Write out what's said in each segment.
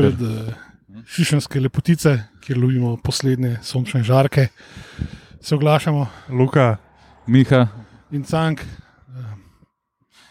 izpred uh, Šišenske lepotice, kjer lovimo poslednje sončne žarke, se oglašamo Luka, Miha, in cank. Uh,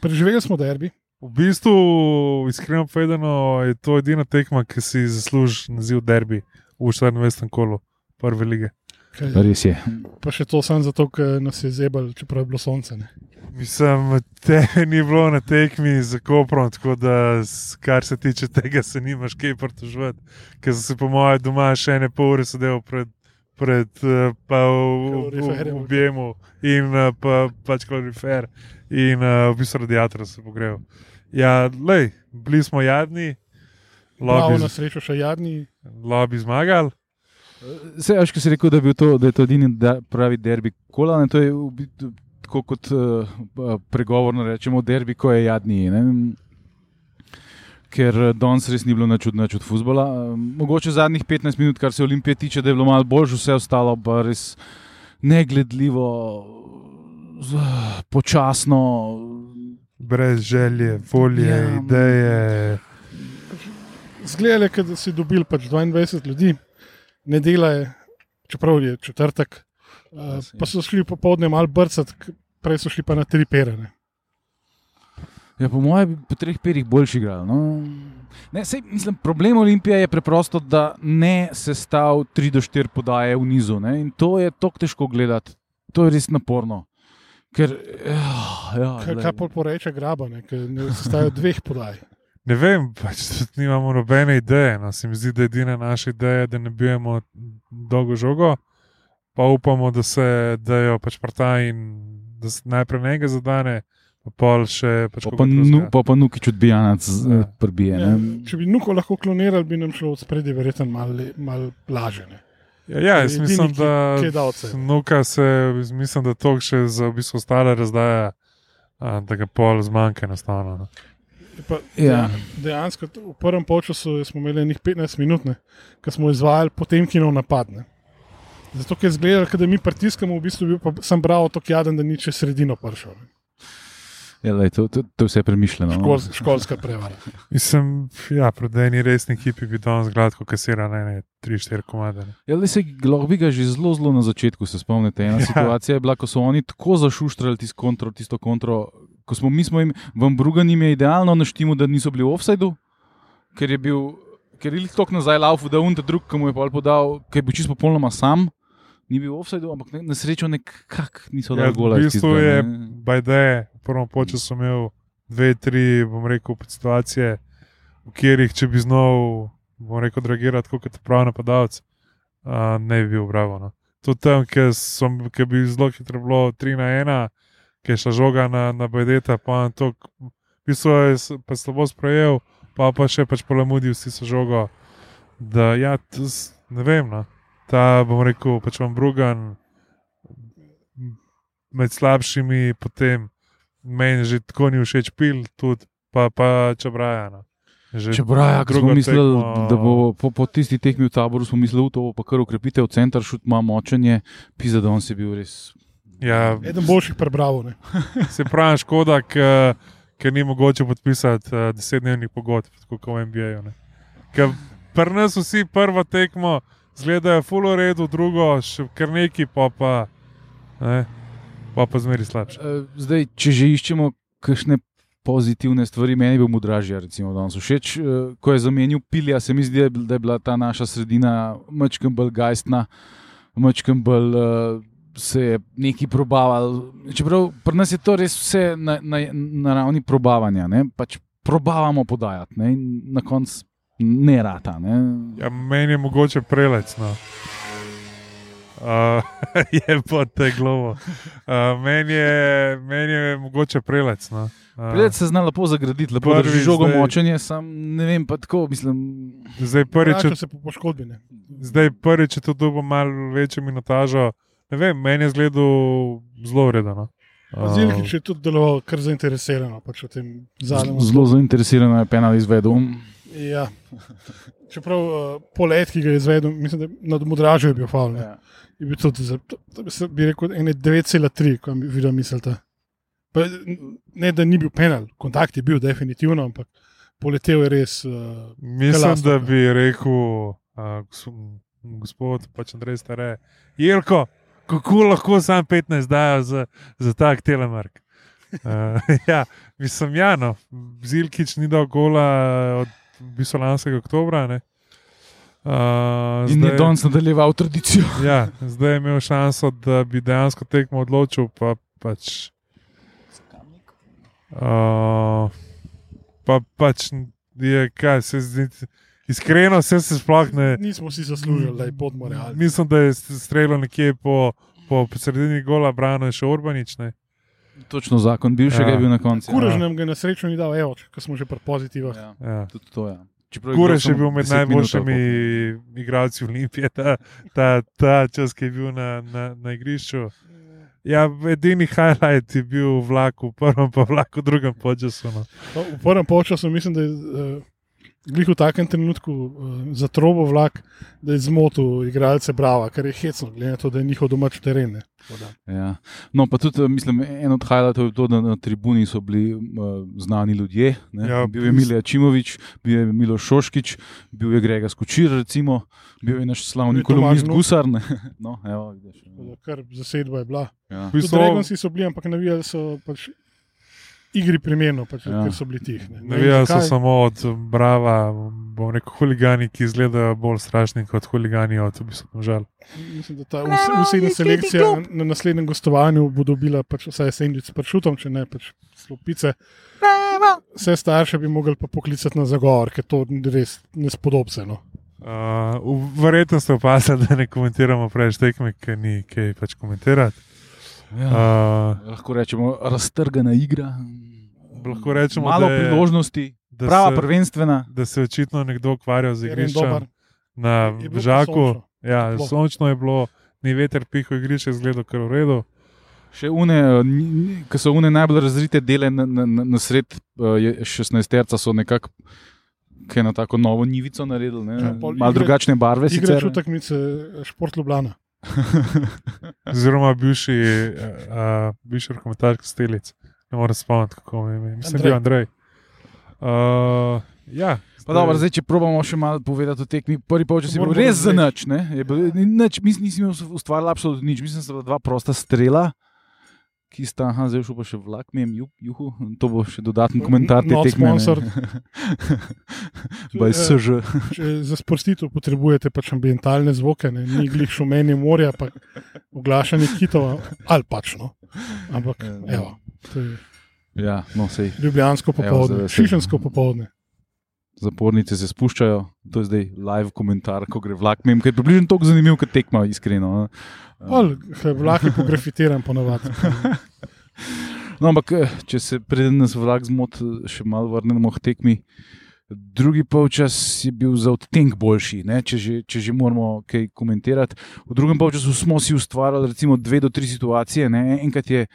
preživeli smo derbi. v bistvu, iskreno povedano, je to edina tekma, ki si zasluži naziv derbi v 24. kolu prve lige. Kaj, res je. pa še to samo zato, ker nas je zebal, čeprav je bilo sonce. Ne. Mislim, te ni bilo na tekmi za Koprom, tako da, kar se tiče tega, se nimaš kaj pritoževati. Ker sem se po mojem doma še ene pol ure sedel pred, pred eh, pa v, v, v objemu in eh, pa, pač kalorifer in uh, v bistvu radiator se pogrel. Ja, lej, bili smo jadni, lobby, na srečo še jadni. lobby zmagali. Se, veš, ko si rekel, da, to, da je to edini da, pravi derbi kola, ne, to je v bistvu tako kot uh, pregovorno rečemo, derbi, ko je jadni. Ne? Ker eh, danes res ni bilo nič od, nič od futbola. Eh, Mogoče zadnjih 15 minut, kar se Olimpije tiče, da je bilo malo bolj, vse ostalo pa res negledljivo, počasno. Brez želje, volje, Ja, ja, ideje. Zgledali, da si dobil pač 22 ljudi, ne delajo, čeprav je četrtek. Uh, pa so šli popoldne malo brcati, prej so šli pa na tri perene. Ja, po mojem, po treh perih boljši igrali. No. Ne, sej, mislim, problem Olimpije je preprosto, da ne sestav 3 do 4 podaje v nizu. Ne? In to je tako težko gledati. To je res naporno. Ker, ja, ja, Kaj, kaj pol poreče graba, ne, ne stajajo dveh podaj. Ne vem, pač tudi nimamo nobene ideje. No. Se mi zdi, da je edina naša ideja, da ne bijemo dolgo žogo, pa upamo, da se dajo pač prta in da se najprej nekaj zadane, pa pol še pač Pa pa, nu, pa, pa nuki čudbijanac Ja. ja. prbije. Ja, Ne? če bi nuko lahko klonirali, bi nam šlo od spredje verjetno malo le- malo lažje. Ne. Ja, ja, jaz edini, mislim, da. Nuka se, mislim, da to še za v bistvu ostale razdaja, da ga pol zmanjka enostavno. no. Pa, Ja. Dejansko v prvem polčasu smo imeli nekaj 15 minut, ko smo izvajali potem kinov napad. Ne. Zato, ker je izgledalo, da mi pritiskamo, v bistvu bil pa sem bral tako jaden, da ni čez sredino prišel. ne. Ja, lej, to, to, to je vse premišljeno. no. Škol, školska prevara. Mislim, ja, pred eni resni ekipi bi danes gladko kasira ne, ne, 3-4 komade. ne. Ja, le se bi ga že zelo, zelo na začetku, se spomnite. Ena ja. situacija je bila, ko so oni tako zašuštrali tisto kontro, tisto kontro. Ko smo mi, smo jim, vam Brugan jim je idealno naštimo, da niso bili v offsajdu, ker je bil, ker je tok nazaj laufu, da un ta drug, ki mu je podal, ki je bil čisto popolnoma sam. Ni bil v offsajdu, ampak ne, na srečo nekako niso Ja, dali gola. v iz bistvu je ne. Bajde, v prvem času imel dve, tri, bom rekel, situacije, v katerih, če bi znal, bom rekel, dragirati kot pravi napadalec, ne bi bil bravo. No. Tudi tam, kjer som- kjer bi zelo hitro bilo 3 na 1, ki je šla žoga na, na Bajdeta, pa je to, v bistvu je pa slabo sprejel, pa pa še pač polemudil si se žogo. Da, ja, to s- ne vem, no. ta bom rekel, pač vam Brugan med slabšimi, potem meni že tako ni všeč pil, tudi pa, pa čebraja. No. Že Če braja, ko smo mislili, tekmo- da bo po, po tisti tekmi v taboru, smo mislili, da bo pa kar ukrepitev, center šut ima močenje, pisa, da on si bil res. Ja, Eden boljših prebral. Ne. se pravi, škoda, ker ker ni mogoče podpisati uh, desetdnevnih pogodb, tako kot v NBA-ju. Ker pri nas vsi prvo tekmo zgledajo fulo redu, drugo še kar neki, pa pa, ne, pa, pa zmeri slabše. Eh, Zdaj, če že iščemo kakšne pozitivne stvari, meni je bil Mudražja, recimo, danes všeč. eh, Ko je zamenil pilja, se mi zdi, da je bila ta naša sredina mačkem bolj gajstna, mačkem bolj. Uh, Se je neki probaval. Čeprav pri nas je to res vse na, na, na ravni probavanja. Ne? Pač probavamo podajati ne? in na koncu ne rata. Ne? Ja, meni je mogoče prelec. No. Uh, je pa te globo. Uh, meni, je, meni je mogoče prelec. No. Uh, Pred se zna lepo zagraditi, lepo drži žogo zdaj- močenje, sam ne vem, pa tako mislim. zdaj prvič, Vrača se po poškodbi. Ne. zdaj prvič, če to dobo malo večjo minutažo. Ne vem, meni je zgledal zelo ureden. No. Uh, Zilkič je tudi deloval kar zainteresirano pač v tem zadnjem. Zelo zainteresirano je penal izvedel. Ja. Čeprav uh, polet, ki ga je izvedel, mislim, da je nad Mudražjo je bil faul. ne. Ja. Je bil tudi, za, to, to bi se- bi rekel, ene 9,3, ko bi videl mislite. Pa, ne, da ni bil penal, kontakt je bil definitivno, ampak poletel je res. Uh, Mislim, Kalasno, da bi rekel, uh, gospod pač Andrej Stare, Jelko, kako lahko sam 15 dajo za, za tak telemark. Uh, ja, mislim, ja, no, Zilkič ni dal gola od v bistvu lanskega oktobra. Ne. Uh, In je danes nadaljeval tradicijo. ja, zdaj je imel šanso, da bi dejansko tekmo odločil, pa pač. Uh, pa pač je, kaj se zdi, iskreno, vse se sploh ne. nismo si zaslužili, da je podmo realni. Mislim, da je streljal nekje po, po sredini gola, brano je še Urbanič. Ne? Točno zakon bivšega Ja. je bil na koncu. Kurež nam ga na srečo ni dal, evo, ko smo že pri pozitivah. Ja, Ja. tudi to je. Ja. Čeprav Kureš je bil med 10 minut ali najboljšimi igralci Olimpije, ta, ta, ta čas, ki je bil na, na, na igrišču. Ja, edini highlight je bil vlak v prvem, pa vlak v drugem počasu. No. No, v prvem polčasu mislim, da je uh, glih v takem trenutku uh, za trobo vlak, da je zmotil igralce Brava, kar je hecno, glede na to, da je njihov domač teren. Ja. No, pa tudi, eh, mislim, en od highlightov je to, da na tribuni so bili uh, znani ljudje. Ne? Ja, bil je Milija Čimovič, bil je Milo Šoškič, bil je Grega Skočir, recimo, bil je naš slavni kolumnist. Gusar. ne. No, evo, vidiš, da Kar zasedba je bila. ja. Tudi Dragonsi so bili, ampak navijali so pač igri primerno, pač, Ja. ker so bili tih. Ne, Ne so samo od Brava, bom rekel, huligani, ki izgledajo bolj strašni kot huligani od v bistvu žal. Mislim, da ta vsebna selekcija na, na naslednjem gostovanju bo dobila pač vsaj sendvič s pršutom, če ne pač slopice. Vse starše bi mogli pa poklicati na zagovor, ker to ni res nespodobce. No. Uh, verjetno ste opazili, da ne komentiramo preveč tekme, ker ni kaj pač komentirati. Ja. Uh, Lahko rečemo, raztrgana igra. lahko rečemo, Malo da je- priložnosti, da prava se- prvenstvena. da se je očitno nekdo ukvarjal z igriščem na Je Žaku. sončno. Ja, Toplo. sončno je bilo, ni veter pihal, igrišče je izgledalo kar v redu. Še une, ki so une najbolj razrite dele na, na, na, na sred, uh, 16-terca so nekako kaj na tako novo nivico naredili, ne? Ja, malo drugačne barve. Igre sicer. čutekmice Šport Ljubljana. Oziroma bivši, uh, bivši rokometaški stelic. Ne morem spomniti, kako me ime. Mislim, da je Andrej. Andrej. Uh, ja, Pa dobro, zdaj, če probamo še malo povedati o tekmi, prvi polčas je bil Moramo res za razreči. nič. ne. Je bil- ni nič Mislim, nisem ustvaril absolutno nič. Mislim, da sta bila dva prosta strela, ki sta, aha, zdaj šel pa še vlak, mi je juhu, to bo še dodaten komentar te tekme. ne. Baj SŽ. Če za sprostitev potrebujete pač ambientalne zvoke, ne, ni glih šumenje morja, pa oglašanje kitov, ali pač no. Ampak, evo, to je Ja, no, sej. ljubljansko se- šišensko popoldne. Zapornice se spuščajo, to je zdaj live komentar, ko gre vlak. Mem, ker je približno tako zanimiv, kot tekma, iskreno. no. Pol, vlak je pografitiran ponovadi. No, ampak eh, če se preden nas vlak zmot, še malo vrnemo k tekmi. Drugi polčas je bil za odtenek boljši, ne, če, že, če že moramo kaj komentirati. V drugem polčasu smo si ustvarjali recimo dve do tri situacije. Ne. Enkrat je,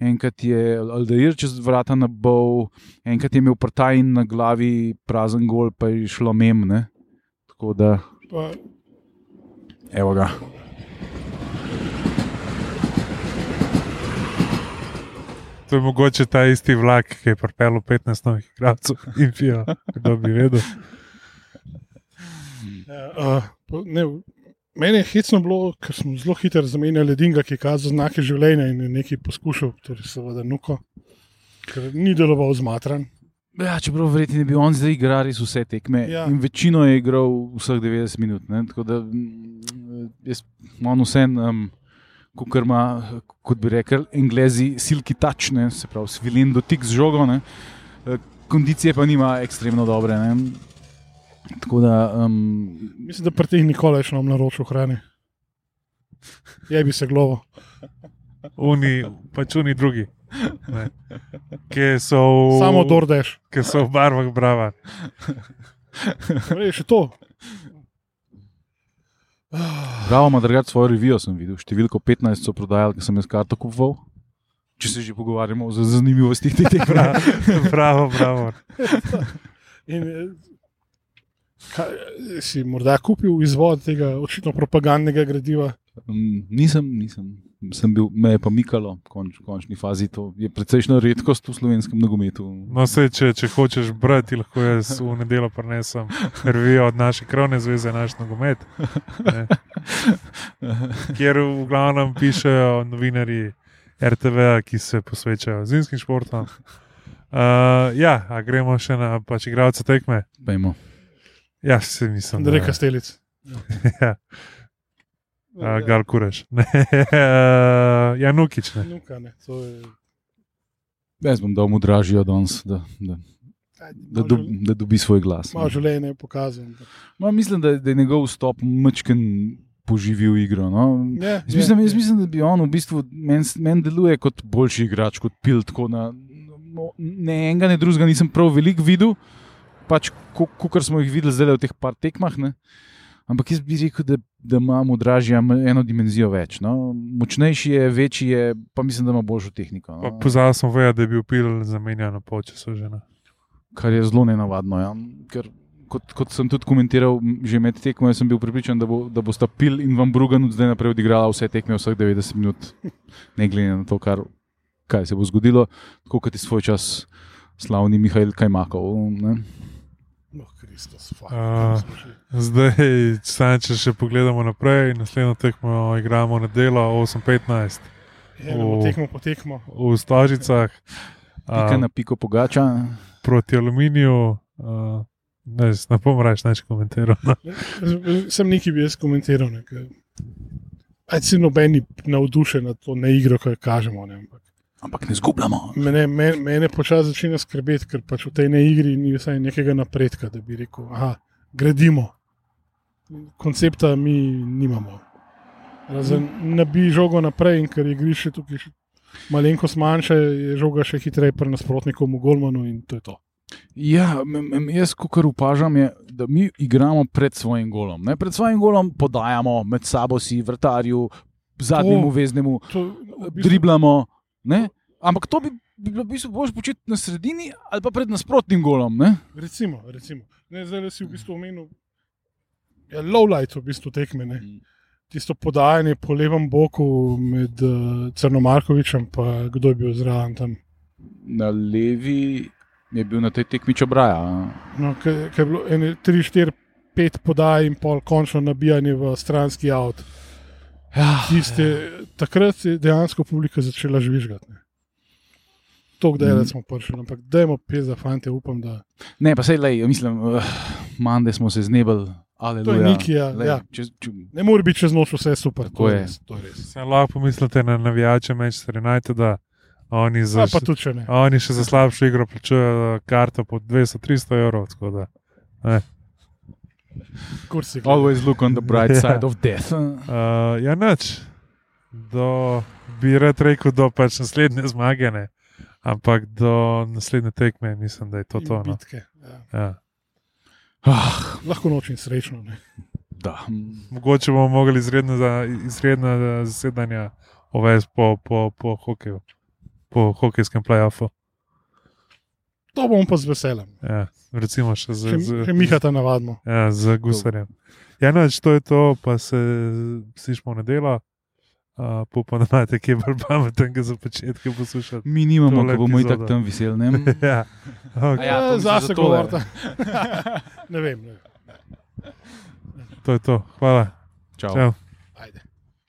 enkrat je Aldair čez vrata na bol, enkrat je imel prtaj na glavi prazen gol, pa je šlo mem. Ne. Tako da, Pa, evo ga. To je mogoče ta isti vlak, ki je pripeljal 15 novih igralcev in pijo, kdo bi vedel. uh, pa, ne, meni je hecno bilo, ker smo zelo hitro zamenjali Dinga, ki je kazal znake življenja in je nekaj poskušal, torej seveda nuko, ker ni deloval zmatran. Ja, čeprav verjetno je bil on zdaj igral res vse tekme. Ja. Ja. In večino je igral vseh 90 minut. Ne? Tako da mm, jaz imam vse, um, kot ima, kot bi rekel, anglizi, silki tačne, se pravi, svilin dotik z žogo. Ne? Eh, Kondicije pa nima ekstremno dobre. Ne? Tako da, um, Mislim, da pri teh nikoli več bom naročil hrane. Je bi se glovo. Uni, pač uni drugi. Ne. Ki so, v- Samo dordeš. ki so v barvah brava. Rej, še to. Bravo, ima drugače svojo revijo, sem videl. Številko 15 so prodajali, ki sem jaz karto kupoval. Če se že pogovarjamo o zanimivosti teh tekme. Bravo, bravo. In, eh, kaj, si morda kupil izvod tega očitno propagandnega gradiva? Mm, nisem, nisem. Sem bil, me je pa mikalo, v konč, končni fazi. To je precejšna redkost v slovenskem nogometu. No, sej, če, če hočeš brati, lahko jaz v nedeljo prenesem revijo od naše krovne zveze, naš nogomet. Ne. Kjer v glavnem pišejo novinari RTV, ki se posvečajo zimskim športom. Uh, ja, a gremo še na pač igralce tekme. Pejmo. Ja, se mislim. Andrej Kastelic. Ja, uh, Gal Kureš. Ne, uh, Janukič. Ne. Nuka, ne, je. Jaz bom dal mu dražijo danes, da, da, da, dob, da dobi svoj glas. Malo življenja je pokazal. Ma, mislim, da, da je njegov vstop mačken poživil igro. No. Je, Jaz je, mislim, je. jaz mislim, da bi on v bistvu meni men deluje kot boljši igrač, kot pil. tako Na, no, ne enega, ne drugega nisem prav veliko videl, pač kot smo jih videli zdaj v teh par tekmah. Ne. Ampak jaz bi rekel, da, da imamo dražja eno dimenzijo več. No. Močnejši je, večji je, pa mislim, da ima boljšo tehniko. No. Pozabil sem vedeti, da je bil pil zamenjan na polčasu že. Ne. Kar je zelo nenavadno. Ja. Ker, kot, kot sem tudi komentiral, že med tekmo, sem bil pripričan, da, bo, da bosta Pil in Van Brugen od zdaj naprej odigrala vse tekme, vseh 90 minut, ne glede na to, kar, kaj se bo zgodilo, tako kot je svoj čas slavni Mihajl Kajmakov. Ne? Oh, Kristus, fuck, šli? Zdaj, sam, če še pogledamo naprej, naslednjo tekmo igramo na delo 8-15 Eno O. tekmo po tekmo. v Stožicah Pika na piko pogača. proti aluminiju. a, Ne, ne bom reč več komentiral. No. Sem nekaj bi jaz komentiral. Ne, Aj si noben navdušen nad to neigro, ki jo kažemo. Ne, ampak Ampak ne zgubljamo. mene, mene, mene počasi začne skrbeti, ker pač v tej neigri ni vsaj nekega napredka, da bi rekel, da gradimo. Koncepta mi nimamo. Razen nabi žogo naprej in ker je igrišče tukaj še malenkost manjše, je žoga še hitreje pri nasprotniku Golmanu in to je to. Ja, jaz, kar opažam, je, da mi igramo pred svojim golom. Ne? Pred svojim golom podajamo med sabo si, vrtarju, zadnjemu veznemu, to v bistvu- driblamo. Ne? Ampak to bi, bi bilo v bistvu bolj početi na sredini ali pa pred nasprotnim golom. Ne? Recimo, recimo. Ne, zdaj si v bistvu omenil, ja, low light v bistvu tekme. Ne. Tisto podajanje po levem boku med uh, Crnomarkovičem in kdo je bil zraven tam. Na levi je bil na tej tekmi čobraja. No, Ker je bilo 3, 4, 5 podaj in pol končno nabijanje v stranski avt. Ja, Tiste, takrat je dejansko publika začela žvižgati. ne. To, kdaj Mm. mm. smo prišli, ampak dajmo pes za fante, upam, da Ne, pa sej, lej, mislim, uh, mande smo se znebili. To je neki, ja, Lej, ja. Če, če, ne more biti čez noč vse super. Tako To je res. To je res. Se lahko pomislite na navijače Manchester Uniteda. Oni, za, Ja, pa tudi ne. oni še za slabšo igro plačujejo karto po 200-300 evrov. tako Da, Kursi. always look on the bright Ja. side of death. uh, ja, nič. Do, bi rad rekel, do pač naslednje zmage, ne. ampak do naslednje tekme mislim, da je to In to. No. Bitke. Ja. Ja. Ah, Lahko noč in srečno. Ne. da. Mogoče bomo mogli izredna, za- izredna zasedanja uvesti po, po, po hokeju, po hokejskem playoffu. To bomo pa z veseljem. Ja, recimo še z, Še, z, še Mihata navadno. ja, z gusarjem. Ja, noč, to je to, pa se slišmo na delo. Uh, Upam, da imate kje bolj pametnega za začetek poslušati. Mi nimamo, ko bomo itak tam veseli. ne? ja. Okay. Ja, to mislim, zase govorite. ne vem. Ne. To je to. Hvala. Čau. Čau.